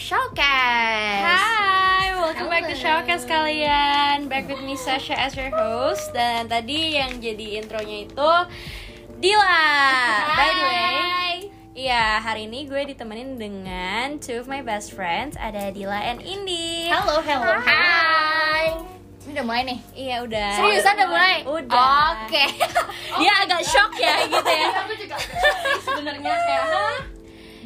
Showcase. Hai, welcome back to Halo. Showcase kalian Back with me Sasha as your host Dan tadi yang jadi intronya itu Dila By the way Iya, hari ini gue ditemenin dengan two of my best friends Ada Dila and Indi Halo, halo. Hai. Ini udah mulai nih. Iya udah Seriusan udah mulai? Udah Oke. Dia agak shock ya gitu ya aku juga sebenarnya kayak "Hah?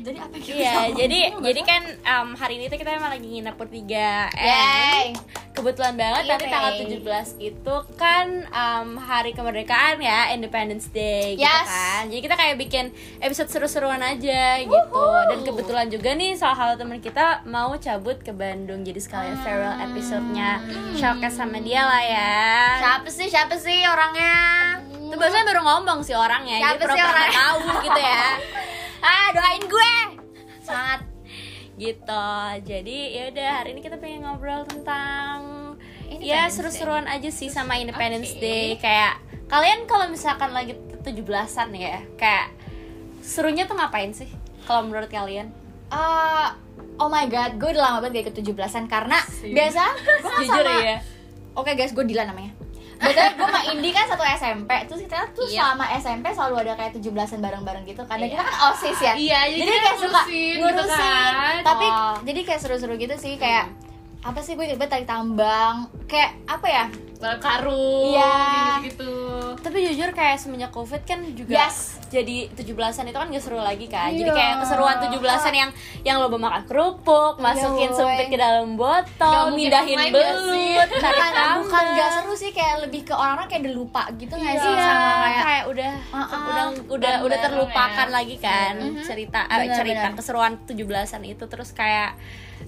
Jadi apa kita Iya, jadi nggak jadi kan um, hari ini tuh kita emang lagi nginep bertiga and kebetulan banget Iya, nanti tanggal May. 17 itu kan um, hari kemerdekaan ya Independence Day gitu Yes. kan. Jadi kita kayak bikin episode seru-seruan aja gitu. Dan kebetulan juga nih salah satu teman kita mau cabut ke Bandung. Jadi sekalian farewell episode-nya. Showcase sama dia lah ya. Siapa sih? Siapa sih orangnya? itu biasanya baru ngomong sih orangnya. Siapa jadi sih orangnya? tahu gitu ya Ah, doain gue. Semangat. gitu jadi ya udah hari ini kita pengen ngobrol tentang ya seru-seruan aja sih sama Independence Oke. Day kayak kalian kalau misalkan lagi 17-an ya kayak serunya tuh ngapain sih kalau menurut kalian Eh, oh my god, gue udah lama banget gak ikut 17-an karena biasa gue kan jujur sama ya Oke guys, gue Dila namanya. Betul, gue sama Indi kan satu SMP. Terus kita tuh Iya. selama SMP selalu ada kayak 17-an bareng-bareng gitu. Karena Iya. kita kan OSIS ya. Iya, jadi kayak suka ngurusin gitu ngurusin. kan. Tapi Oh. jadi kayak seru-seru gitu sih kayak apa sih gue banget tarik tambang kayak apa ya balap karung Iya. gitu tapi jujur kayak semenjak covid kan juga Yes. jadi 17-an itu kan gak seru lagi kan jadi Iya. kayak keseruan 17-an yang yang lo makan kerupuk masukin woy. sempit ke dalam botol mindahin gak sih? belut bukan bukan gak seru sih kayak lebih ke orang-orang kayak udah lupa gitu nggak Iya. sih Iya, sama kayak kayak udah Uh-uh. udah udah udah Bareng-bareng terlupakan ya. lagi kan Mhm. cerita eh, Benar, cerita benar. keseruan 17-an itu terus kayak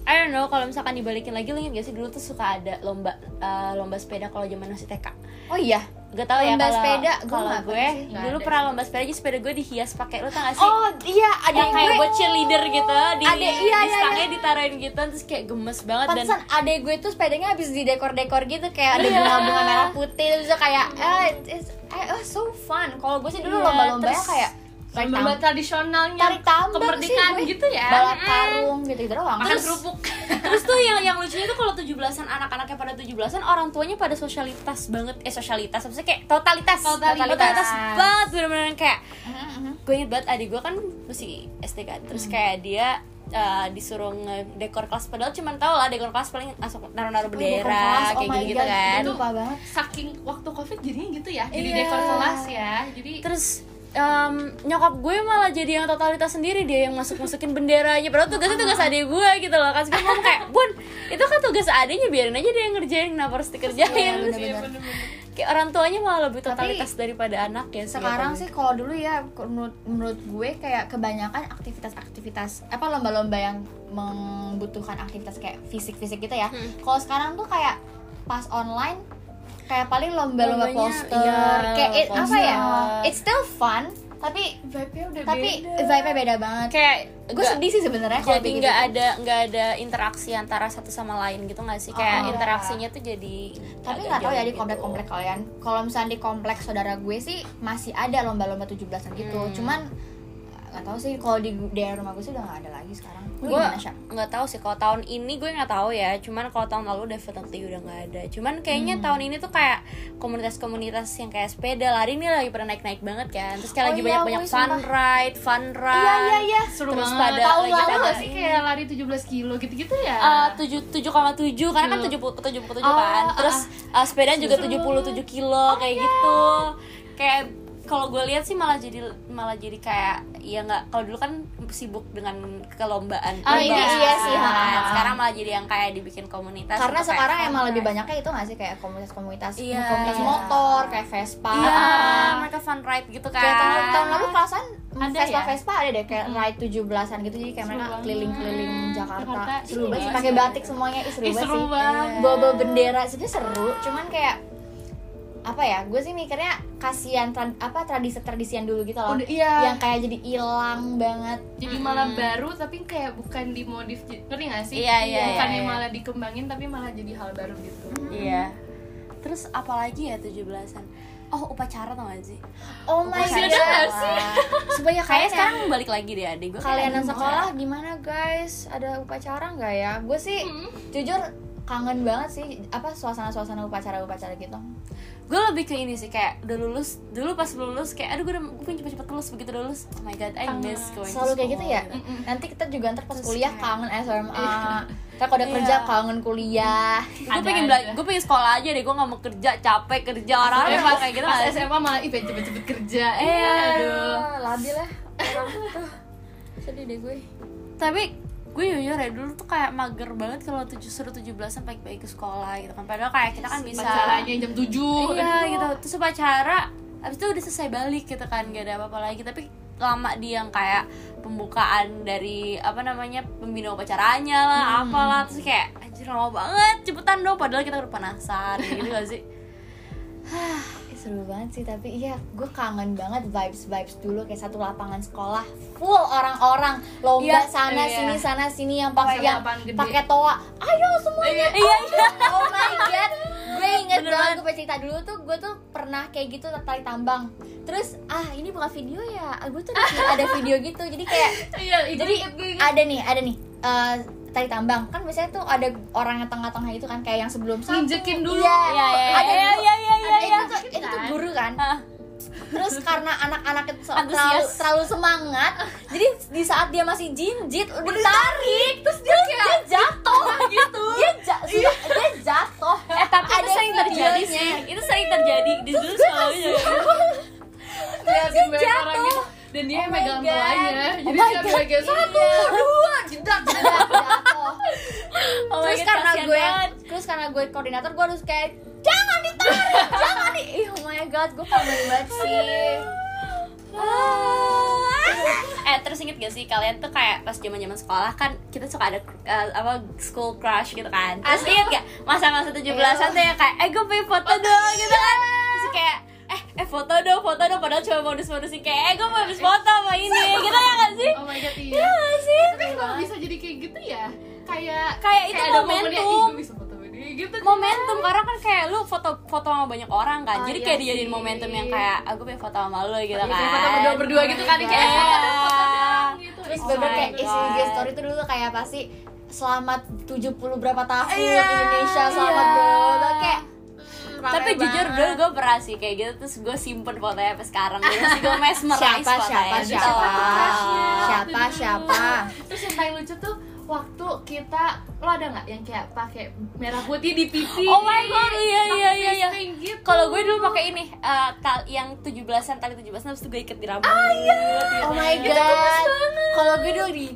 I don't know kalau misalkan dibalikin lagi lo inget gak sih dulu tuh suka ada lomba eh, lomba sepeda kalau zaman masih TK oh iya gak tau ya Lomba kalau sepeda, gue kalau gue sih. Dulu ada pernah lomba sepeda aja sepeda gue dihias pakai lo tau gak sih oh iya ada yang kayak buat cheerleader gitu di Ada, iya, di iya, stangnya iya. ditaruhin gitu terus kayak gemes banget dan Pantesan adek gue tuh sepedanya habis di dekor-dekor gitu kayak ada Iya. bunga-bunga merah putih terus kayak eh it's, eh, oh, so fun. Kalau gue sih dulu Iya, lomba-lombanya terus kayak tarik lomba tradisionalnya tarik tambang kemerdekaan sih gue. gitu ya balap karung gitu-gitu doang. makan Terus kerupuk Terus tuh yang yang lucunya tuh kalau 17-an anak-anaknya pada 17-an orang tuanya pada sosialitas banget. Eh sosialitas sih kayak totalitas. Totalitas. banget bener-bener kayak mhm. gue inget banget adik gue kan masih SD kan. Terus kayak dia uh, disuruh ngedekor kelas padahal cuman tau lah dekor kelas paling masuk naruh-naruh bendera oh kayak my gitu-gitu God, kan. itu lupa banget. saking waktu covid jadinya gitu ya jadi Iya. dekor kelas ya jadi Terus em, nyokap gue malah jadi yang totalitas sendiri dia yang masuk masukin benderanya padahal tugasnya tugas adik gue gitu loh kan gue ngomong kayak bun itu kan tugas adiknya biarin aja dia yang ngerjain kenapa harus dikerjain bener-bener. bener-bener kayak orang tuanya malah lebih Tapi, totalitas daripada anak ya Sekarang sih kalau dulu ya menurut menurut gue kayak kebanyakan aktivitas-aktivitas apa lomba-lomba yang membutuhkan aktivitas kayak fisik-fisik gitu ya. Hmm. Kalau sekarang tuh kayak pas online kayak paling lomba-lomba poster iya, kayak it- apa poster. ya? It's still fun tapi vibe-nya udah tapi beda vibe-nya beda banget. kayak gue sedih sih sebenarnya kalau jadi nggak gitu. ada nggak ada interaksi antara satu sama lain gitu nggak sih kayak Oh. interaksinya tuh jadi tapi nggak tahu ya di gitu. komplek-komplek kalian kalau misalnya di komplek saudara gue sih masih ada lomba-lomba 17-an gitu Hmm. cuman nggak tahu sih kalau di daerah rumah gue sih udah nggak ada lagi sekarang. Lu gue nggak tahu sih kalau tahun ini gue nggak tahu ya. Cuman kalau tahun lalu definitely udah nggak ada. Cuman kayaknya Hmm. tahun ini tuh kayak komunitas-komunitas yang kayak sepeda lari ini lagi pernah naik-naik banget kan. Terus kayak Oh lagi iya, banyak-banyak woi, fun sumpah. ride fun run iya iya iya. Seru Terus banget. pada Tahun lagi pada nggak sih kayak lari 17 kilo gitu-gitu ya? Eh, tujuh tujuh koma tujuh karena kan tujuh. puluh tujuh puluh tujuh Oh, kan. terus uh, sepeda juga tujuh puluh tujuh kilo kayak gitu. Kayak kalau gue lihat sih malah jadi malah jadi kayak ya nggak kalau dulu kan sibuk dengan kelombaan Oh, lomba iya, iya sih, kan. ha. sekarang malah jadi yang kayak dibikin komunitas karena sekarang emang lebih banyaknya itu nggak sih? Kayak komunitas-komunitas Iya. komunitas motor kayak Vespa. Iya mereka fun ride gitu kan kayak tahun, tahun lalu kelasan Ada Vespa ya? Vespa ada deh kayak ride 17-an gitu. Jadi kayak Seru mereka keliling-keliling Jakarta, Jakarta, seru seru banget sih. banget. pakai batik semuanya. Ih, seru banget seru sih. banget. bawa bendera. Sebenarnya seru cuman kayak apa ya gue sih mikirnya kasihan tra- apa tradisi-tradisi yang dulu gitu loh Udah, iya. yang kayak jadi hilang banget jadi malah baru tapi kayak bukan dimodif ngerti gak sih Iya, iya, bukannya iya, iya. malah dikembangin tapi malah jadi hal baru gitu iya terus apalagi ya 17-an oh upacara tau gak sih Oh my god. sih? Supaya kayaknya sekarang balik lagi deh adik gue kalian yang sekolah gimana guys? Ada upacara nggak ya? Gue sih jujur kangen banget sih apa suasana-suasana upacara-upacara gitu. gue lebih ke ini sih kayak udah lulus dulu pas lulus kayak aduh gue udah gue pengen cepet-cepet lulus begitu udah lulus oh my god I miss going to Selalu kayak gitu ya. Nanti kita juga ntar pas Terus kuliah kayak- kangen SMA. Ntar kalau udah Iya. kerja kangen kuliah. gue pengen aja. belajar gue pengen sekolah aja deh gue gak mau kerja capek kerja orang-orang kayak gitu pas? SMA malah ih pengen cepet-cepet kerja Iya, eh aduh Aduh, labil lah. Orang tuh. Sedih deh gue. tapi gue jujur ya dulu tuh kayak mager banget kalau tujuh suruh tujuh belasan pagi-pagi ke sekolah gitu kan. Padahal kayak kita kan bisa Pacarannya jam 7 iya gitu. Terus upacara abis itu udah selesai balik gitu kan gak ada apa-apa lagi. Tapi lama di yang kayak pembukaan dari apa namanya pembina upacaranya lah apalah. Terus kayak anjir lama banget cepetan dong. Padahal kita udah penasaran gitu gak sih seru banget sih tapi iya gue kangen banget vibes vibes dulu kayak satu lapangan sekolah full orang-orang. Lomba Iya, sana iya. sini sana sini yang pakai yang pakai toa. Ayo semuanya. Iya iya. Oh my god. Gue inget Bener banget gue cerita dulu tuh gue tuh pernah kayak gitu tarik tambang. Terus ah ini bukan video ya. Gue tuh ada- video gitu. Jadi kayak iya itu jadi ada nih ada nih. Eh, tarik tambang. Kan biasanya tuh ada orang yang tengah-tengah itu kan kayak yang sebelum satu. Nginjekin dulu. iya Iya, iya, iya, iya, iya, iya, ada- iya. itu tuh itu tuh guru kan. Hah. terus karena anak-anak itu terlalu terlalu semangat jadi di saat dia masih jinjit udah ditarik. terus dia dia jatuh. Gitu. Dia ja- sudah- dia jatuh. Eh tapi itu Ada sering terjadi sih. Itu sering terjadi. Di dulu Liatin banyak jatuh. Dan dia Oh yang megang Oh jadi God. bagian satu Iya. dua jedak Jedak, oh my terus God, karena gue banget. terus karena gue koordinator gue harus kayak jangan ditarik jangan di Ih, oh my god gue kangen banget sih. Eh terus inget gak sih kalian tuh kayak pas zaman zaman sekolah kan kita suka ada uh, apa school crush gitu kan. Terus inget gak masa-masa tujuh belasan tuh yang kayak eh gue pengen foto dong gitu kan. terus kayak eh foto dong foto dong padahal cuma modus-modusin. Kayak eh gue mau habis foto sama ini. Gitu ya gak sih? Oh my god Iya. Iya gak sih? Tapi kenapa bisa jadi kayak gitu ya. Kayak Kayak itu ada momennya, momentum. Gitu momentum. Karena kan kayak lu foto foto sama banyak orang kan. Oh, jadi iya kayak dijadiin momentum yang kayak aku pengen foto sama lu gitu Iya, kan. foto berdua berdua gitu kan. Kayak Iya. "Eh, dong," gitu. Terus Oh bener kayak isi story itu dulu kayak pasti selamat 70 berapa tahun Iya, Indonesia selamat iya. berapa kayak tapi jujur banget. dulu gue pernah sih kayak gitu terus gue simpen fotonya sampai sekarang masih gue mesmerize siapa fotonya siapa gitu. siapa crushnya. siapa siapa terus yang paling lucu tuh waktu kita lo ada nggak yang kayak pakai merah putih di pipi Oh my God, iya, iya, iya, iya. Kalau gue dulu pakai ini eh, tal yang 17-an tali 17-an terus gue ikat di rambut. Ah iya. Oh my god. kalau gue dulu di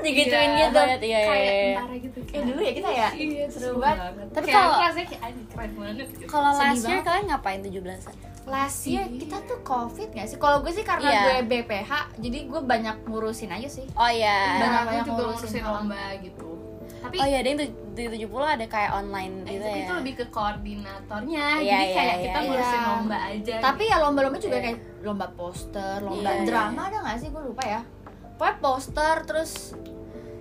digituin Iya, gitu iya, iya, kayak iya. tentara gitu. Eh dulu ya kita ya? Iya seru banget. Tapi kayak kalau- aku rasanya kayak "Anjing, keren banget. Kalau last year kalian ngapain 17-an last year kita tuh covid gak sih? Kalau gue sih karena Iya. gue BPH jadi gue banyak ngurusin aja sih. Oh iya. Banyak aku banyak juga ngurusin ngurusin lomba gitu tapi oh iya ada yang di 70 ada kayak online eh, gitu tapi ya. itu lebih ke koordinatornya. Iya, jadi iya, kayak iya, kita iya. ngurusin lomba aja tapi ya lomba-lomba juga Iya. kayak lomba poster lomba Iya, iya, drama ada gak sih? Gue lupa ya. Pokoknya poster terus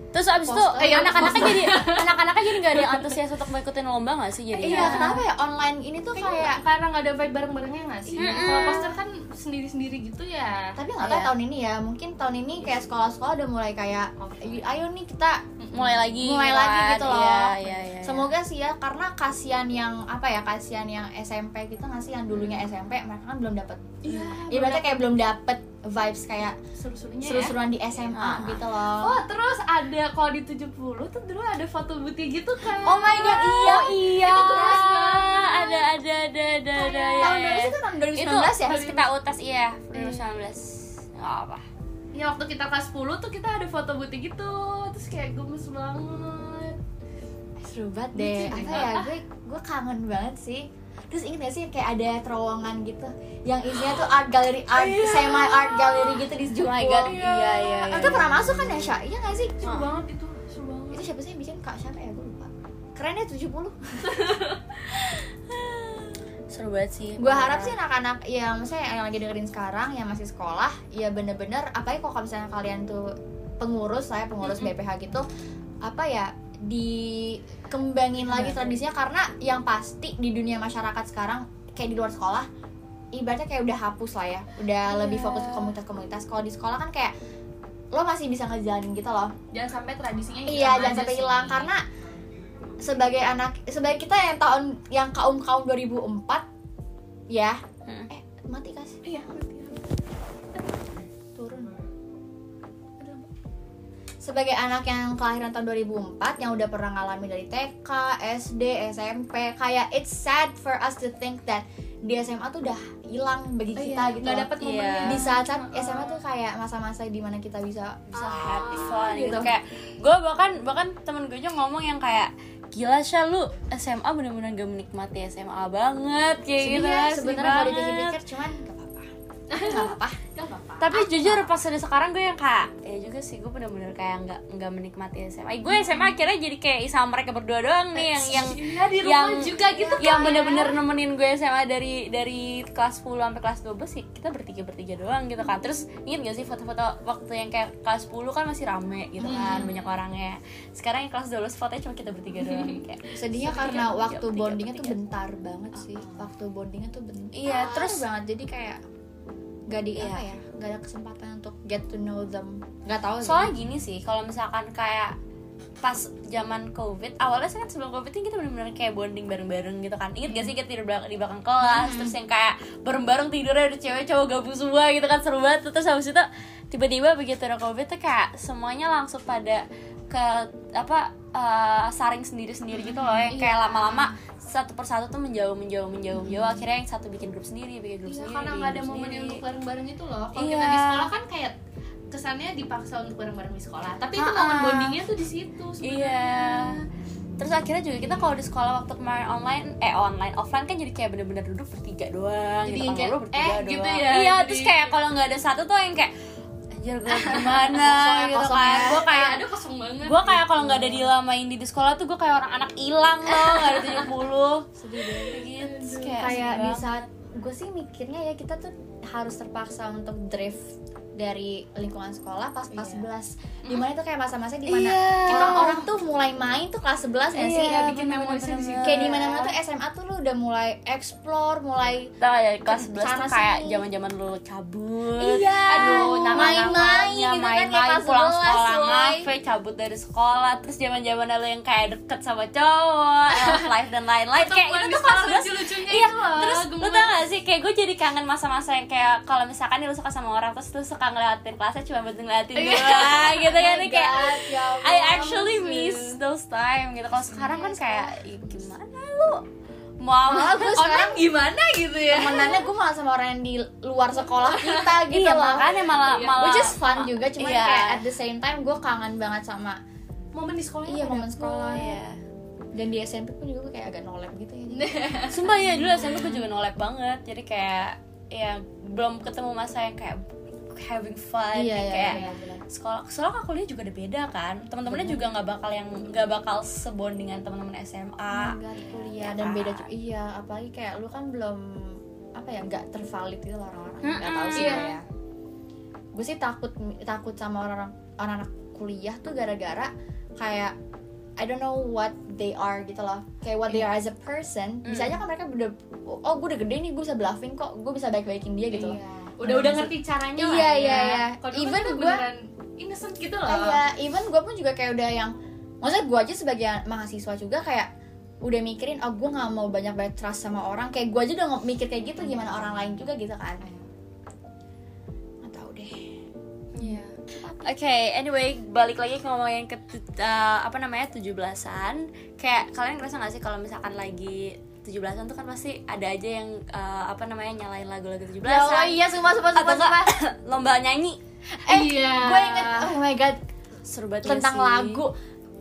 terus abis itu eh, anak-anaknya jadi anak-anaknya jadi gak ada yang antusias untuk mengikutin lomba gak sih jadi iya kenapa ya online ini tuh kayak karena nggak ada vibe bareng-barengnya nggak sih? Mm-mm. Kalau poster kan sendiri-sendiri gitu ya. tapi nggak tahu Iya. tahun ini ya mungkin tahun ini kayak sekolah-sekolah udah mulai kayak ayo nih kita mulai lagi mulai gitu lagi kan. gitu loh iya, iya, iya, semoga sih ya karena kasihan yang apa ya kasihan yang SMP kita nggak sih yang dulunya SMP mereka kan belum dapet Iya. ibaratnya kayak belum dapet vibes kayak seru-serunya ya. seru-seruan di SMA Ah. gitu loh Oh, terus ada kalau di 70 tuh dulu ada foto bukti gitu kan. Oh my God, iya. oh iya Itu keras banget. ada ada ada ada ada ya, tahun ya. berapa sih itu tahun 2019 itu ya pas kita utas iya 2019 nggak apa Ya waktu kita kelas 10 tuh kita ada foto bukti gitu. Terus kayak gemes banget. seru banget deh apa ya gue gue kangen banget sih terus inget gak sih kayak ada terowongan gitu? Yang isinya tuh art gallery art semi art gallery gitu di oh my Jepang god. Iya. Iya iya itu pernah masuk kan ya Sya? iya gak sih? Seru Ah. banget itu, seru banget. itu siapa sih yang bikin? Kak siapa ya? Gue lupa. Keren ya 70 seru banget sih. Gue harap sih anak-anak yang maksudnya yang lagi dengerin sekarang yang masih sekolah ya bener-bener apalagi kalau misalnya kalian tuh pengurus saya pengurus BPH gitu apa ya dikembangin lagi tradisinya karena yang pasti di dunia masyarakat sekarang kayak di luar sekolah ibaratnya kayak udah hapus lah ya. Udah lebih fokus ke komunitas-komunitas. Kalau di sekolah kan kayak lo masih bisa ngejalanin gitu loh. Jangan sampai tradisinya hilang iya jangan sampai sih. hilang. Karena sebagai anak sebagai kita yang tahun yang kaum kaum 2004 ya Hmm. eh mati kasih iya turun sebagai anak yang kelahiran tahun 2004 yang udah pernah ngalamin dari TK, SD, SMP kayak it's sad for us to think that di SMA tuh udah hilang bagi Oh, kita iya. gitu loh. dapet Iya. momennya di saat-saat SMA tuh kayak masa-masa di mana kita bisa bisa ah, happy fun gitu, gitu. kayak gue bahkan bahkan temen gue juga ngomong yang kayak gila sih lu SMA bener-bener gak menikmati SMA banget kayak gitu ya, kan, sebenarnya kalau dipikir-pikir cuman Nggak apa-apa. Tapi jujur pas udah sekarang gue yang kayak ya juga sih gue bener-bener kayak nggak nggak menikmati SMA gue SMA akhirnya jadi kayak sama mereka berdua doang nih yang yang Iya, di rumah yang juga gitu yang kan. bener-bener nemenin gue SMA dari dari kelas 10 sampai kelas 12 sih kita bertiga bertiga doang gitu kan. Terus inget gak sih foto-foto waktu yang kayak kelas 10 kan masih rame gitu kan banyak orangnya. Sekarang yang kelas 12 fotonya cuma kita bertiga doang kayak sedihnya karena waktu bondingnya tuh bentar banget sih. Waktu bondingnya tuh bentar Iya, terus- banget. Jadi kayak gak di Iya. apa ya? Gak ada kesempatan untuk get to know them. Gak tahu sih. soalnya gini sih kalau misalkan kayak pas zaman covid awalnya sih kan sebelum covid ini kita bener-bener kayak bonding bareng-bareng gitu kan. Inget gak sih kita tidur di belakang kelas terus yang kayak bareng-bareng tidurnya ada cewek cowok gabung semua gitu kan seru banget. Terus habis itu tiba-tiba begitu ada covid tuh kayak semuanya langsung pada ke apa eh, saring sendiri-sendiri gitu loh yang kayak lama-lama satu persatu tuh menjauh menjauh menjauh menjauh akhirnya yang satu bikin grup sendiri bikin grup Iya, sendiri karena nggak ada momen sendiri. untuk bareng-bareng itu loh kalau Iya. kita di sekolah kan kayak kesannya dipaksa untuk bareng-bareng di sekolah tapi itu momen bondingnya tuh di situ sebenarnya Iya. Terus akhirnya juga kita kalau di sekolah waktu kemarin online, eh online offline kan jadi kayak bener-bener duduk bertiga doang, Jadi gitu kan kayak, bertiga eh, doang. gitu ya, Iya, jadi- terus kayak kalau nggak ada satu tuh yang kayak anjir gue gimana gitu kosong kan. ya. Gue kayak kayak ada kosong banget gue kayak kalau nggak ada dilamain di, di sekolah tuh gue kayak orang anak hilang loh, nggak ada 70 sedih banget gitu. Terus kayak, sedih di saat gue sih mikirnya ya kita tuh harus terpaksa untuk drift dari lingkungan sekolah pas kelas 11 di mana itu kayak masa-masa di mana Iya. orang-orang tuh mulai main tuh kelas 11 gak sih? Iya, bikin situ. kayak di mana-mana tuh SMA tuh lu udah mulai explore mulai Tau ya kelas 11 Sana tuh kayak sini. zaman-zaman lu cabut. Iya. Aduh, Main-main main-main gitu kan, kayak Main-main kelas pulang 11, sekolah ngafe Cabut dari sekolah. Terus zaman-zaman lu yang kayak deket sama cowok life dan lain-lain Kayak itu tuh kelas sekolah 11 lucu-lucunya Iya, terus lu tau gak sih Kayak gue jadi kangen masa-masa yang kayak Kalau misalkan lu suka sama orang Terus lu suka ngeliatin kelasnya cuma buat ngeliatin doang Gitu kan. Oh Kayak God, ya I actually miss those time gitu. Kalau sekarang kan kayak "Ih, Gimana lu? Mau Malah gue sekarang gimana gitu ya? Temenannya gue malah sama orang yang di luar sekolah kita gitu Iya loh. makanya malah Iya. malah which is fun juga cuman Iya. kayak at the same time gue kangen banget sama momen di sekolah iya momen sekolah. Iya. dan di SMP pun juga gue kayak agak nolep gitu ya. Sumpah ya dulu SMP gue juga nolep banget. Jadi kayak ya belum ketemu masa yang kayak having fun Iya, iya, kayak iya, sekolah sekolah kan kuliah juga udah beda kan. Teman-temannya juga nggak bakal yang nggak bakal sebondingan teman-teman SMA Enggak kuliah Ya dan beda kan? juga. Iya apalagi kayak lu kan belum apa ya nggak tervalid gitu loh orang-orang. Nggak Mm-mm. tahu sih Iya. ya gue sih takut takut sama orang-orang anak-anak kuliah tuh gara-gara kayak I don't know what they are gitu loh. Kayak what they are as a person bisa aja kan mereka udah oh gue udah gede nih gue bisa bluffing kok gue bisa baik-baikin dia gitu loh. Iya. Udah udah ngerti caranya Iya, lah ya. iya, iya. Even beneran innocent gitu loh Kayak even gue pun juga kayak udah yang maksudnya gue aja sebagai mahasiswa juga kayak udah mikirin oh gue nggak mau banyak banyak trust sama orang kayak gue aja udah mikir kayak gitu gimana orang lain juga gitu kan nggak tahu deh Iya. Oke, anyway, balik lagi ke ngomongin ke uh, apa namanya 17-an. Kayak kalian ngerasa gak sih kalau misalkan lagi 17-an tuh kan pasti ada aja yang uh, apa namanya nyalain lagu-lagu 17-an. ya Allah iya sumpah sumpah Atau sumpah sumpah enggak lomba nyanyi. eh Iya. gue inget oh my god Seru banget gak tentang sih? lagu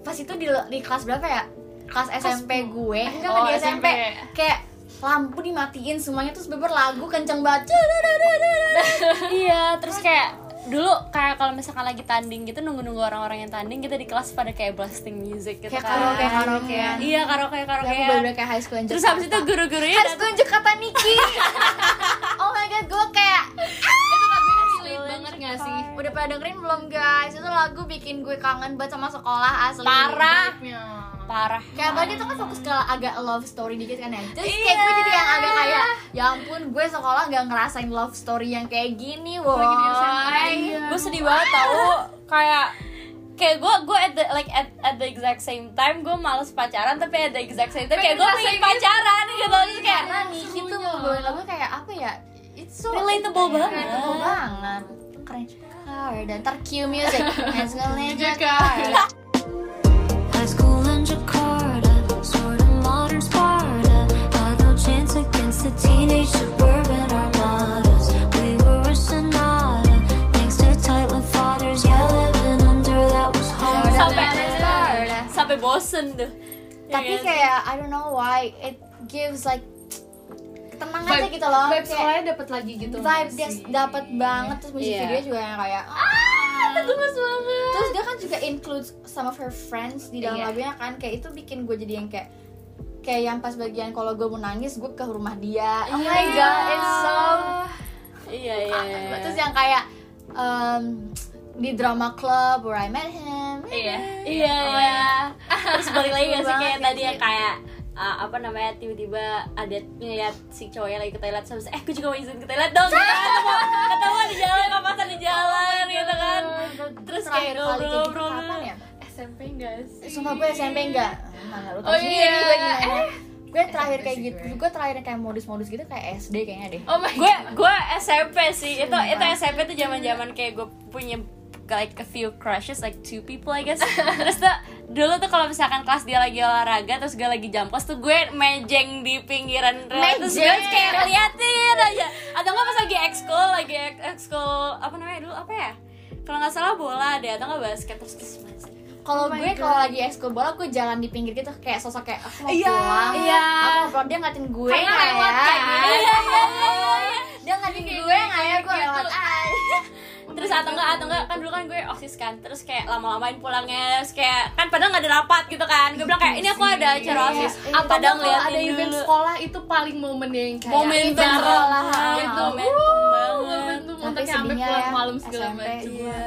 pas itu di di kelas berapa ya kelas SMP gue enggak Oh, di SMP. SMP. kayak lampu dimatiin semuanya terus beber lagu kenceng banget iya, terus kayak dulu kayak kalau misalkan lagi tanding gitu nunggu-nunggu orang-orang yang tanding kita di kelas pada kayak blasting music gitu Kayak kan. karaoke, karaokean. Iya, karaoke aku karaoke. bener-bener kayak high school Terus habis itu guru-gurunya High school Jakarta Niki. Oh my god gue kayak relate banget gak sih? Udah pada dengerin belum guys? Itu lagu bikin gue kangen banget sama sekolah asli. Parah. Parah. Kayak apalagi itu kan fokus ke agak love story dikit kan ya. Terus Iya. kayak gue jadi yang agak kayak Ya ampun gue sekolah gak ngerasain love story yang kayak gini woy iya. gue sedih banget tau. Kayak kayak gue gue at the like at, at the exact same time gue males pacaran tapi at the exact same time kayak gue Pengen ngerasain pacaran gitu. Terus kayak Karena Niki tuh membawain lagu kayak apa ya It's so Relatable banget. Relatable banget. Keren. Juga Dan ntar music. Jakarta. High school in Jakarta, sort of modern Sparta. No chance against the teenage sampai bosen tuh Tapi Iya. kayak I don't know why It gives like Tenang aja Vibe- gitu loh Vibe Kayak sekolahnya dapet lagi gitu. vibe dia dapat banget terus musik Iya. video juga yang kayak ah Gemes banget. terus dia kan juga include some of her friends di dalam Iya. lagunya kan kayak itu bikin gue jadi yang kayak kayak yang pas bagian kalau gue mau nangis gue ke rumah dia oh my Iya. god it's so iya iya iya. terus yang kayak um, di drama club where I met him Iya. iya iya. Terus balik lagi gak sih kayak tadi yang kayak uh, apa namanya tiba-tiba ada ngeliat si cowoknya lagi ke toilet terus eh gue juga mau izin ke toilet dong. Gitu kan ketemu di jalan kapasan di jalan gitu kan. Terus kayak kapan ya? SMP enggak sih? Eh, Sumpah gue SMP enggak Nah, lu Oh, iya. gue gimana. Gue terakhir kayak gitu gue. Terakhir kayak modus-modus gitu kayak SD kayaknya deh. Oh my gue gue SMP sih itu itu SMP tuh zaman zaman kayak gue punya like a few crushes like two people I guess. Terus tuh dulu tuh kalau misalkan kelas dia lagi olahraga terus gue lagi jam kos tuh gue mejeng di pinggiran rel terus gue kayak ngeliatin aja. Atau nggak pas lagi ekskul lagi ek- ekskul apa namanya dulu apa ya? Kalau nggak salah bola deh atau nggak basket terus kayak kalau Oh gue kalau lagi ekskul bola gue jalan di pinggir gitu kayak sosok kayak aku mau Iya, pulang. Iya. aku mau pulang dia ngatin gue nggak lewat? Iya, iya, iya, iya. dia ngatin Kayak gue gitu, nggak ya gue kayak lewat gitu. aja terus atau enggak atau enggak kan dulu kan gue osis kan terus kayak lama-lamain pulangnya terus kayak kan padahal nggak ada rapat gitu kan gue bilang kayak ini aku ada acara Iya, osis iya. Atau padahal kalau ada ngeliatin event dulu. sekolah itu paling momen yang kayak Iya, banget iya. itu Iya. momentum banget Tapi sampai pulang ya, malam segala SMP. macam. iya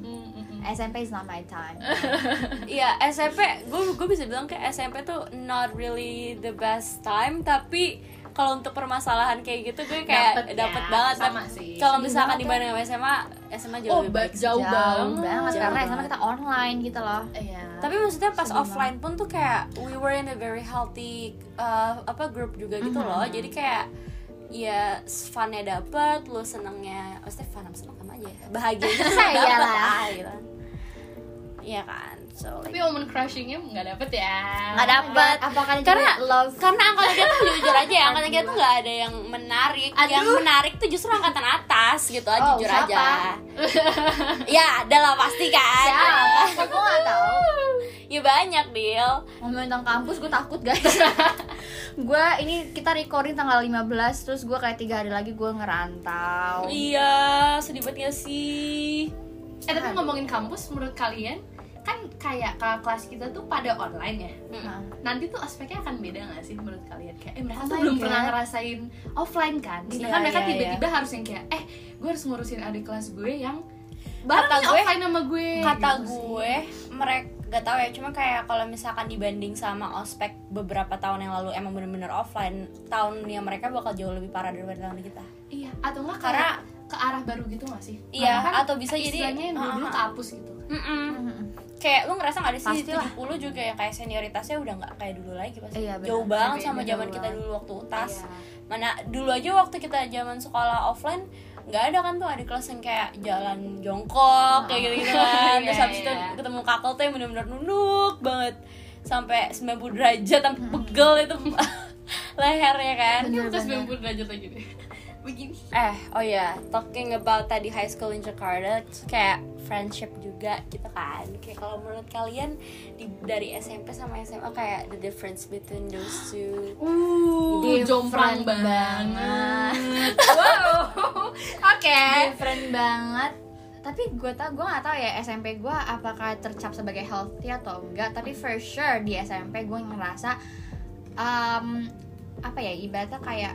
mm. SMP is not my time iya SMP gue gue bisa bilang kayak SMP tuh not really the best time tapi kalau untuk permasalahan kayak gitu gue kayak Dapet dapet, ya, banget sama sih. kalau misalkan dibanding sama SMA SMA jauh Oh, lebih ba- baik jauh, banget. banget Jauh karena sama kita online gitu loh Iya. tapi maksudnya pas Sedih offline pun tuh kayak we were in a very healthy uh, apa grup juga gitu Mhm. loh jadi kayak ya funnya dapet lu senengnya maksudnya fun sama seneng sama aja ya. Iyalah. dapet lah gitu iya kan? So Tapi like momen crushingnya nggak dapet ya. nggak dapet. Apakah karena love? karena angkatan kita tuh jujur aja ya angkatan kita tuh nggak ada yang menarik. Yang Aduh. menarik tuh justru angkatan atas gitu Oh, jujur siapa? aja. Ya ada lah pasti kan. Siapa? Gue nggak tahu. Ya banyak deal ngomongin tentang kampus gue takut guys. Gue ini kita recording tanggal 15 terus gue kayak tiga hari lagi gue ngerantau. Iya, sedih banget gak sih? Eh tapi ngomongin kampus, menurut kalian kan kayak kakak kelas kita tuh pada online ya. Nah, Nanti tuh aspeknya akan beda gak sih menurut kalian? Kayak eh mereka Oh tuh belum God. pernah ngerasain offline kan. Sedangkan Iya, mereka iya, tiba-tiba harus yang kayak eh gue harus ngurusin adik kelas gue yang Kata bareng nih gue- offline sama gue. Kata gitu sih. gue, mereka gak tahu ya, cuma kayak kalau misalkan dibanding sama ospek beberapa tahun yang lalu emang bener-bener offline, tahunnya mereka bakal jauh lebih parah daripada tahun kita. Iya, atau enggak Karena- ke arah baru gitu gak sih? Iya, kan atau bisa jadi- istilahnya yang dulu ah. kehapus gitu. Mm-mm. mm, Kayak lu ngerasa gak ada sih Pastilah. 70 juga yang kayak senioritasnya udah gak kayak dulu lagi pasti. Iya, jauh banget Beda sama zaman kita dulu waktu UTAS. Iya. Mana dulu aja waktu kita zaman sekolah offline nggak ada kan tuh adik kelas yang kayak jalan jongkok kayak gitu gitu kan terus Iya, habis itu iya. ketemu kakak tuh yang benar-benar nunduk banget sampai 90 derajat sampai pegel itu lehernya kan Bener, bener. 90 derajat lagi deh. Begini. eh oh ya talking about tadi high school in Jakarta kayak friendship juga gitu kan kayak kalau menurut kalian di, dari SMP sama SMA kayak the difference between those two Uh, jomplang banget. wow. Oke. different banget tapi gue tau gue gak tau ya SMP gue apakah tercap sebagai healthy atau enggak tapi for sure di SMP gue ngerasa um, apa ya ibaratnya kayak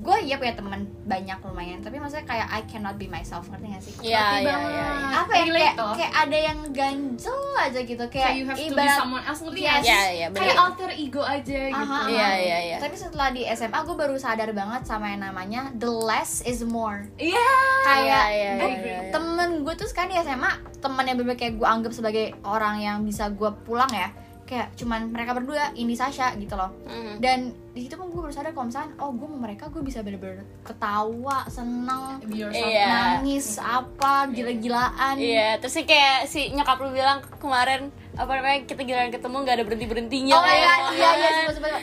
gue iya punya teman banyak lumayan tapi maksudnya kayak I cannot be myself ngerti gak sih Iya, iya, banget. iya. apa ya kayak, kayak ada yang ganjel aja gitu kayak, kayak you have to be ibarat someone else ngerti Yes. gak sih? Iya, iya, kayak alter ego aja gitu. Iya, iya, iya. Tapi setelah di SMA gue baru sadar banget sama yang namanya the less is more. iya Kayak Iya, iya, gue- iya, iya. temen gue tuh sekarang di SMA temen yang bener kayak gue anggap sebagai orang yang bisa gue pulang ya. Kayak cuman mereka berdua, Indi Sasha gitu loh. Mhm. Dan di situ pun gue baru sadar kalau misalnya oh gue sama mereka gue bisa bener-bener ketawa, seneng, yourself Iya. nangis apa gila-gilaan. Iya, terus sih kayak si nyokap lu bilang kemarin apa namanya kita giliran ketemu nggak ada berhenti berhentinya. Oh my god, iya iya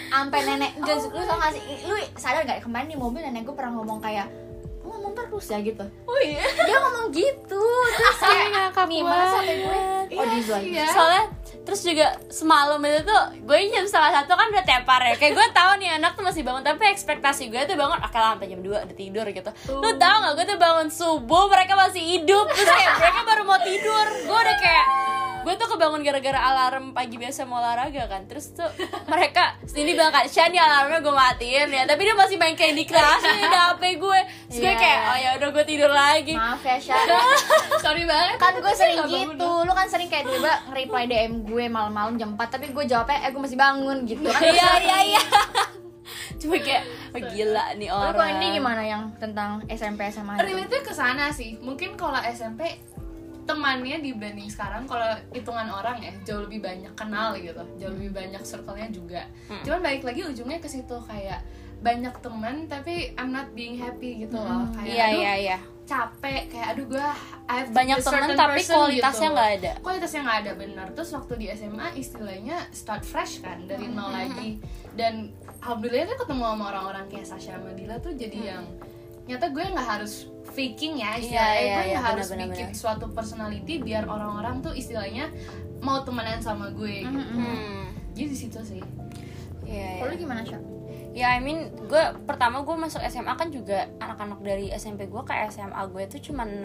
sampai nenek dan lu tau gak sih, lu sadar gak kemarin di mobil nenek gue pernah ngomong kayak "Lu ngomong terus ya gitu. oh iya Dia ngomong gitu, terus kayak ngakak nih masa sampai gue oh di zone. Iya. Soalnya terus juga semalam itu tuh gue jam setengah satu kan udah tepar ya. Kayak gue tahu nih anak tuh masih bangun tapi ekspektasi gue tuh bangun oke lah sampai jam 2 udah tidur gitu. Lu tau gak gue tuh bangun subuh mereka masih hidup. Terus kayak mereka baru mau tidur. Gue udah kayak gue tuh kebangun gara-gara alarm pagi biasa mau olahraga kan. Terus tuh mereka sini bilang kak Shan nih alarmnya gue matiin ya. Tapi dia masih main Candy Crush di HP gue. Terus gue Iya. kayak oh ya udah gue tidur lagi. Maaf ya Syah sorry banget. Kan gue sering gitu. Lu kan sering kayak tiba nge-reply DM gue malam-malam jam 4 Tapi gue jawabnya eh gue masih bangun gitu. Kan iya iya iya. Cuma kayak oh, gila nih orang kalau ini gimana yang tentang SMP SMA itu? relate ke sana sih. Mungkin kalau SMP temannya dibanding sekarang kalau hitungan orang ya jauh lebih banyak kenal gitu. Jauh lebih banyak circle-nya juga. Hmm. cuman balik lagi ujungnya ke situ kayak banyak teman tapi I'm not being happy gitu loh. Kayak iya aduh iya iya. capek. Kayak aduh gue banyak temen tapi kualitasnya nggak ada. Kualitasnya nggak ada benar. Terus waktu di SMA istilahnya start fresh kan dari nol lagi. Dan alhamdulillah tuh ketemu sama orang-orang kayak Sasha Madila tuh jadi yang nyata gue nggak harus faking ya istilahnya. Iya, iya, gue iya, nggak harus benar, bikin suatu personality biar orang-orang tuh istilahnya mau temenan sama gue gitu. hmm. jadi di situ sih. Iya Kalau iya. lu gimana Syah? Ya I mean gue pertama gue masuk SMA kan juga anak-anak dari SMP gue ke SMA gue tuh cuma 6,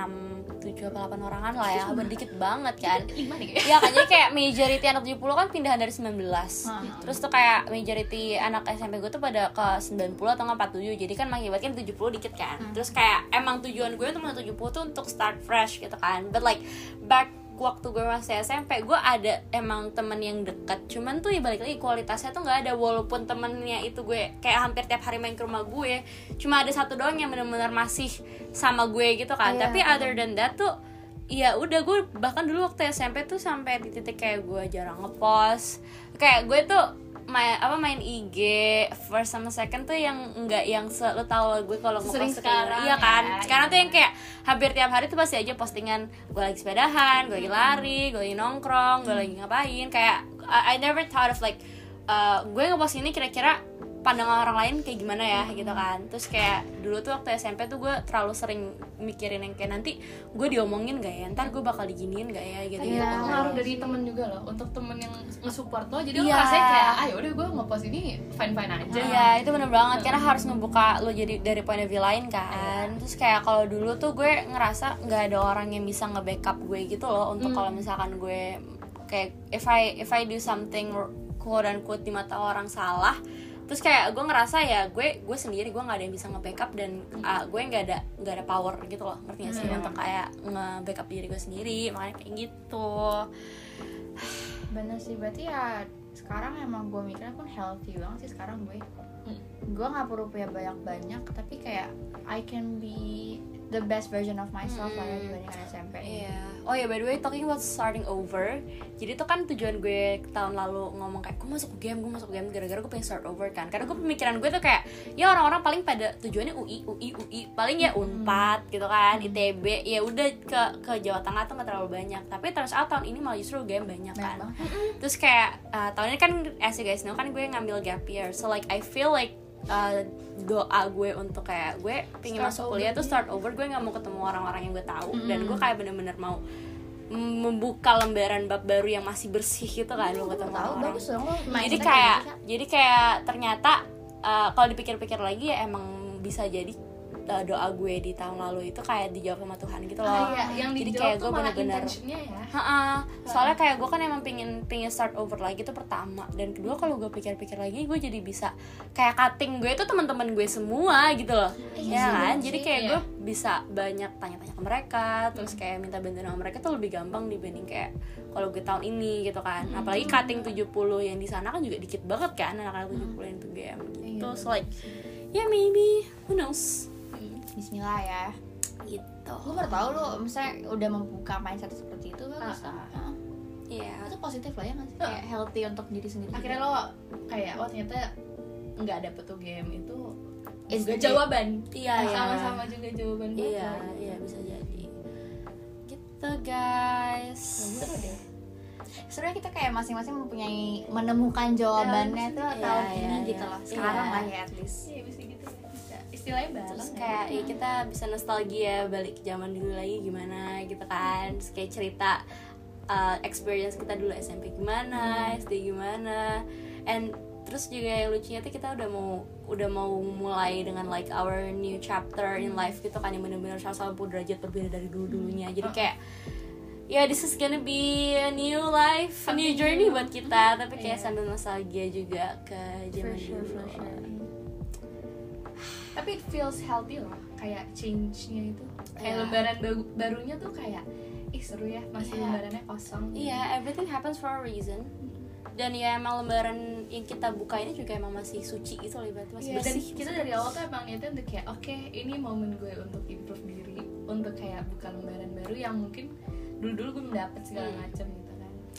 7 apa 8 orangan lah ya. Berdikit banget kan. lima nih. Kayak Iya kan. Jadi kayak majority anak 70 kan pindahan dari 19 Hmm. Terus tuh kayak majority anak SMP gue tuh pada ke 90 atau nggak 47 Jadi kan mengakibatkan 70 dikit kan. Terus kayak emang tujuan gue untuk masuk 70 tuh untuk start fresh gitu kan. But like back waktu gue masih SMP gue ada emang temen yang dekat cuman tuh ya balik lagi kualitasnya tuh nggak ada walaupun temennya itu gue kayak hampir tiap hari main ke rumah gue cuma ada satu doang yang benar-benar masih sama gue gitu kan. Iya, tapi other than that tuh ya udah gue bahkan dulu waktu SMP tuh sampai di titik kayak gue jarang ngepost. Kayak gue tuh main apa main IG first sama second tuh yang enggak yang se lu tau gue kalau ngepost sekarang iya kan? ya, sekarang iya. tuh yang kayak hampir tiap hari tuh pasti aja postingan gue lagi sepedahan gue lagi lari gue lagi nongkrong gue lagi ngapain kayak I, I never thought of like uh, gue ngepost ini kira-kira pandangan orang lain kayak gimana ya gitu kan. Terus kayak dulu tuh waktu SMP tuh gue terlalu sering mikirin yang kayak nanti gue diomongin gak ya? Ntar gue bakal diginiin gak ya? Gitu Tapi gitu. Iya. pengaruh dari temen juga loh. Untuk temen yang nge-support lo jadi lo Iya. rasanya kayak ah udah gue nge-post ini fine fine aja. Iya itu bener banget. Karena harus ngebuka lo jadi dari point of view lain kan. Terus kayak kalau dulu tuh gue ngerasa nggak ada orang yang bisa nge-backup gue gitu loh. Untuk kalau misalkan gue kayak if I if I do something quote unquote di mata orang salah terus kayak gue ngerasa ya gue gue sendiri gue nggak ada yang bisa nge-backup dan uh, gue nggak ada nggak ada power gitu loh ngerti gak sih? Untuk kayak nge-backup diri gue sendiri makanya kayak gitu. Bener sih, berarti ya sekarang emang gue mikirnya pun healthy banget sih sekarang gue Gue gak perlu punya banyak-banyak, tapi kayak I can be the best version of myself lah ya dibandingkan SMP Iya. Oh ya by the way talking about starting over. Jadi tuh kan tujuan gue tahun lalu ngomong kayak gue masuk game, gue masuk game gara-gara gue pengen start over kan. Karena gue pemikiran gue tuh kayak ya orang-orang paling pada tujuannya UI, UI, UI, paling ya Unpad gitu kan, ITB. Ya udah ke ke Jawa Tengah tuh gak terlalu banyak. Tapi terus out tahun ini malah justru game banyak kan. Terus kayak uh, tahun ini kan as you guys know kan gue ngambil gap year. So like I feel like uh, doa gue untuk kayak gue pengen Start masuk over, kuliah tuh iya. start over gue nggak mau ketemu orang-orang yang gue tahu. Dan gue kayak bener-bener mau mm, membuka lembaran bab baru yang masih bersih gitu kan lo ketemu Tahu orang. bagus dong jadi kayak gitu, jadi kayak ternyata uh, kalau dipikir-pikir lagi ya emang bisa jadi uh, doa gue di tahun lalu itu kayak dijawab sama Tuhan gitu loh. Ah, iya, yang jadi kayak gue bener-bener ya. Soalnya kayak gue kan emang pingin pingin start over lagi itu pertama. Dan kedua kalau gue pikir-pikir lagi gue jadi bisa kayak cutting gue itu teman-teman gue semua gitu loh. Ya kan? jadi kayak Iya. gue bisa banyak tanya-tanya ke mereka terus kayak minta bantuan sama mereka tuh lebih gampang dibanding kayak kalau gue tahun ini gitu kan. Apalagi cutting 70 yang di sana kan juga dikit banget kan anak-anak 70 yang itu game gitu so like ya maybe who knows Bismillah ya gitu gue baru tau lo misalnya udah membuka mindset seperti itu bagus lah. Heeh. Iya. itu positif lah ya nggak sih kayak healthy untuk diri sendiri akhirnya lo kayak oh ternyata nggak dapet tuh game itu Is juga jawaban Iya, iya. sama-sama juga jawaban Iya, lo. iya bisa jadi. Gitu guys. seru deh sebenarnya kita kayak masing-masing mempunyai menemukan jawabannya tuh Iya, tahun iya, ini iya. gitu loh sekarang Iya. lah ya at least iya gitu ya istilahnya balang Terus ya. kayak ya kita bisa nostalgia balik ke zaman dulu lagi gimana gitu kan. Terus kayak cerita uh, experience kita dulu SMP gimana, SD gimana. And terus juga yang lucunya tuh kita udah mau udah mau mulai dengan like our new chapter in life gitu kan yang bener-bener 180 derajat berbeda dari dulu dulunya jadi kayak ya this is gonna be a new life a new journey buat kita tapi kayak Iya. sambil nostalgia juga ke zaman sure, dulu sure. Tapi it feels healthy loh kayak change-nya itu kayak Iya. lembaran baru- barunya tuh kayak ih seru ya masih Iya. lembarannya kosong Iya, everything happens for a reason. Dan ya emang lembaran yang kita buka ini juga emang masih suci gitu loh, ibaratnya masih dan bersih. kita dari awal tuh emang niatnya untuk kayak oke ini momen gue untuk improve diri untuk kayak buka lembaran baru yang mungkin dulu dulu gue mendapat segala Hmm. macam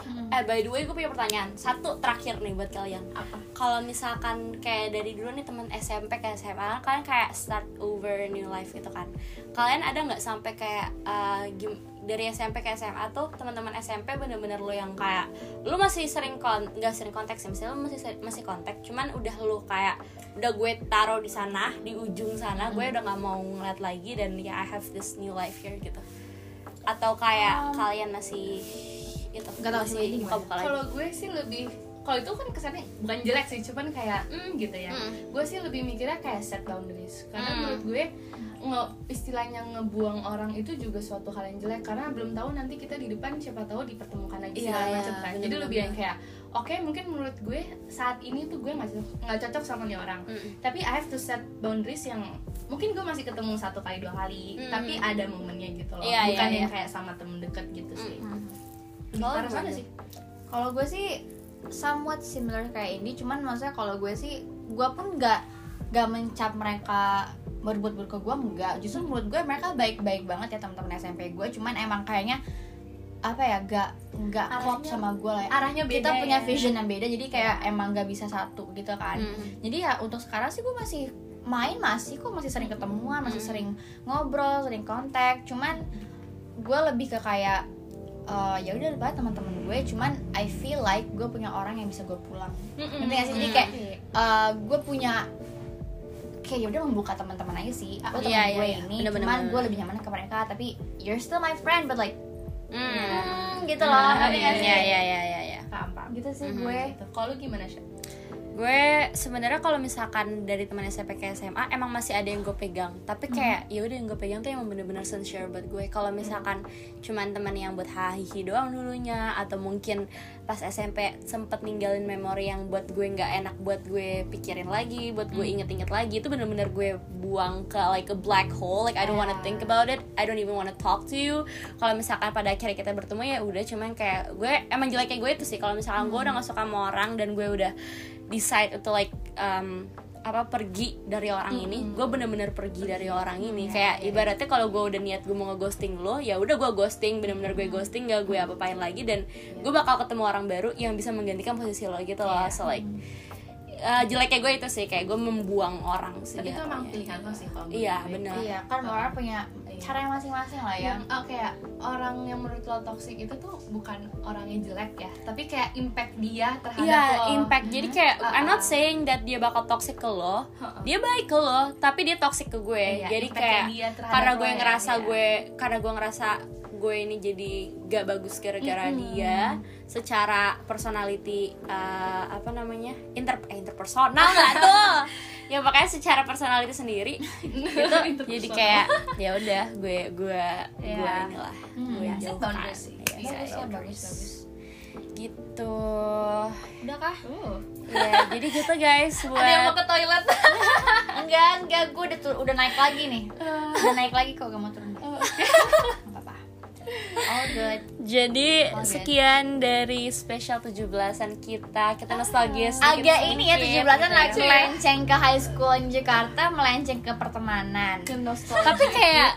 kan Eh, by the way, gue punya pertanyaan. Satu terakhir nih buat kalian. apa Kalau misalkan kayak dari dulu nih teman SMP ke SMA, kalian kayak start over new life gitu kan. Kalian ada nggak sampai kayak uh, gim- dari SMP ke SMA tuh teman-teman SMP bener-bener lo yang kayak lu masih sering kon nggak sering kontak sih misalnya lu masih masih kontak cuman udah lu kayak udah gue taruh di sana di ujung sana gue udah nggak mau ngeliat lagi dan ya I have this new life here gitu atau kayak kalian masih itu Nggak tahu sih, masih ini gimana? buka-buka lagi kalau gue sih lebih kalau itu kan kesannya bukan jelek sih cuman kayak hmm gitu ya Hmm. gue sih lebih mikirnya kayak set boundaries karena Hmm. menurut gue nge, istilahnya ngebuang orang itu juga suatu hal yang jelek karena belum tahu nanti kita di depan siapa tahu dipertemukan lagi Iya, segala iya, macam kan jadi lebih yang kayak oke mungkin menurut gue saat ini tuh gue nggak cocok nggak cocok sama nih orang Mm-mm. tapi I have to set boundaries yang mungkin gue masih ketemu satu kali dua kali Mm. tapi ada momennya gitu loh Iya, bukan iya, yang iya. kayak sama temen deket gitu sih Mm. lebih Kalau mana sih Kalau gue sih somewhat similar kayak ini, cuman maksudnya kalau gue sih gue pun nggak nggak mencap mereka berbuat-buat ke gue enggak. Justru menurut gue mereka baik-baik banget ya teman-teman SMP gue, cuman emang kayaknya apa ya gak nggak klop sama gue lah ya. arahnya beda kita punya ya. vision yang beda jadi kayak emang nggak bisa satu gitu kan Mm. jadi ya untuk sekarang sih gue masih main masih kok masih sering ketemuan masih sering ngobrol sering kontak cuman gue lebih ke kayak eh, ya udah banget teman-teman gue cuman I feel like gue punya orang yang bisa gue pulang ngerti gak sih jadi kayak eh, gue punya kayak ya udah membuka teman-teman aja sih aku teman Iya, iya, gue iya. ini cuman bener. gue lebih nyaman ke mereka tapi you're still my friend but like Mm. hmm, gitu loh ngerti iya, gak sih iya, iya, iya, iya, iya. paham paham gitu sih Mhm. gue Gitu. kalau lu gimana sih gue sebenarnya kalau misalkan dari teman SMP ke SMA emang masih ada yang gue pegang. Tapi kayak ya udah yang gue pegang tuh emang bener-bener sincere buat gue. Kalau misalkan cuman teman yang buat hahihi doang dulunya atau mungkin pas SMP sempet ninggalin memori yang buat gue nggak enak buat gue pikirin lagi buat gue inget-inget lagi itu bener-bener gue buang ke like a black hole. Like I don't wanna think about it. I don't even wanna talk to you. Kalau misalkan pada akhirnya kita bertemu ya udah cuman kayak gue emang jeleknya gue itu sih. Kalau misalkan gue udah gak suka sama orang dan gue udah decide untuk like um, apa pergi dari orang ini. Gue bener-bener pergi dari orang ini. Kayak ibaratnya kalau gue udah niat gue mau ngeghosting lo ya udah gue ghosting. Bener-bener gue ghosting gak gue apa-apain lagi. Dan gue bakal ketemu orang baru yang bisa menggantikan posisi lo gitu loh. So like uh, jeleknya gue itu sih kayak gue membuang orang sih tapi itu emang pilihan lo sih kalau iya bener iya kan orang punya Iya. cara yang masing-masing lah ya yang oh, kayak orang yang menurut lo toxic itu tuh bukan orang yang jelek ya tapi kayak impact dia terhadap Iya, lo impact. Jadi kayak Ah, I'm not ah. saying that dia bakal toxic ke lo. Ha-ha. Dia baik ke lo, tapi dia toxic ke gue. Iya, jadi kayak karena gue ya, ngerasa iya. gue karena gue ngerasa gue ini jadi gak bagus gara-gara dia secara personality uh, apa namanya inter eh, interpersonal nggak tuh? Ya makanya secara personal itu sendiri itu jadi kayak ya udah gue gue gue Iya. inilah Hmm, gue jauhkan. Iya, bagus ya bagus gitu. Udah kah Oh. ya jadi gitu guys buat Ada yang mau ke toilet? enggak enggak gue udah tur- udah naik lagi nih. Udah naik lagi kok gak mau turun. Apa-apa all good. Jadi Oh, sekian dari spesial 17-an kita. Kita nostalgia sedikit agak ini ya sedikit. 17-an gitu like ya. melenceng ke high school in Jakarta melenceng ke pertemanan. Tapi kayak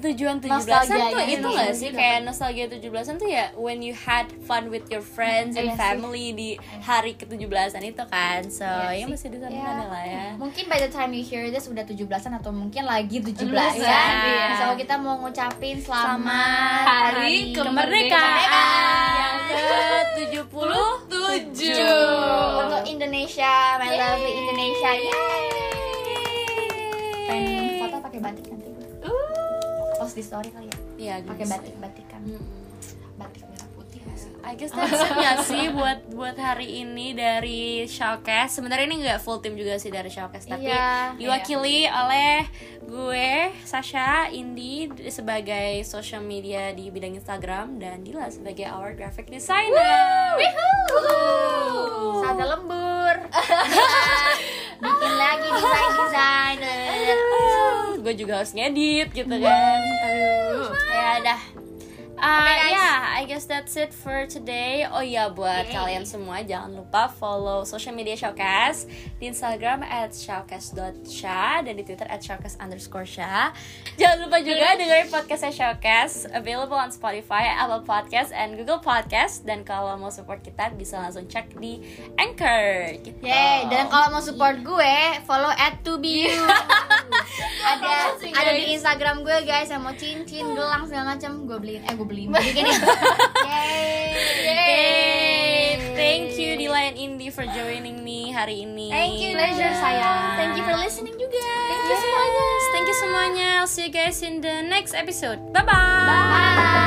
tujuan 17-an Nostalgianya tuh itu ini. gak sih? Kayak nostalgia 17-an tuh ya when you had fun with your friends and Iya sih. family di hari ke-17-an itu kan. So, Iya ya sih. masih di sana Ya. lah ya. mungkin by the time you hear this udah 17-an atau mungkin lagi 17 17-an, ya so kita mau ngucapin selamat Selamat Hari Kemerdekaan yang ke-77 untuk Indonesia my lovely Indonesia pengen foto pakai batik nanti post di story kali ya? Iya, pakai batik batikan batik merah putih masih I guess that's it nggak sih buat buat hari ini dari Showcase. Sebenarnya ini nggak full tim juga sih dari Showcase, tapi Iya. diwakili oleh gue Sasha Indi sebagai social media di bidang Instagram dan Dila sebagai our graphic designer. Sada lembur. Bikin lagi gue juga harus ngedit gitu kan. Aduh. Ya dah. Uh, guys. ya, I guess that's it for today. Oh iya, buat kalian semua jangan lupa follow social media Showcast di Instagram at showcast.sha dan di Twitter at showcast underscore sha. Jangan lupa juga dengerin podcastnya Showcast available on Spotify, Apple Podcast, and Google Podcast. Dan kalau mau support kita bisa langsung cek di Anchor. Gitu. Yeay, dan kalau mau support gue, follow at to be you. ada ada di. Instagram gue guys yang mau cincin, gelang segala macam, gue beliin. Eh, gue beliin. Bikin ya. Thank you Dila and Indi for joining me hari ini. Thank you, pleasure sayang. Thank you for listening juga. Thank you semuanya. Thank you semuanya. I'll see you guys in the next episode. Bye bye. Bye.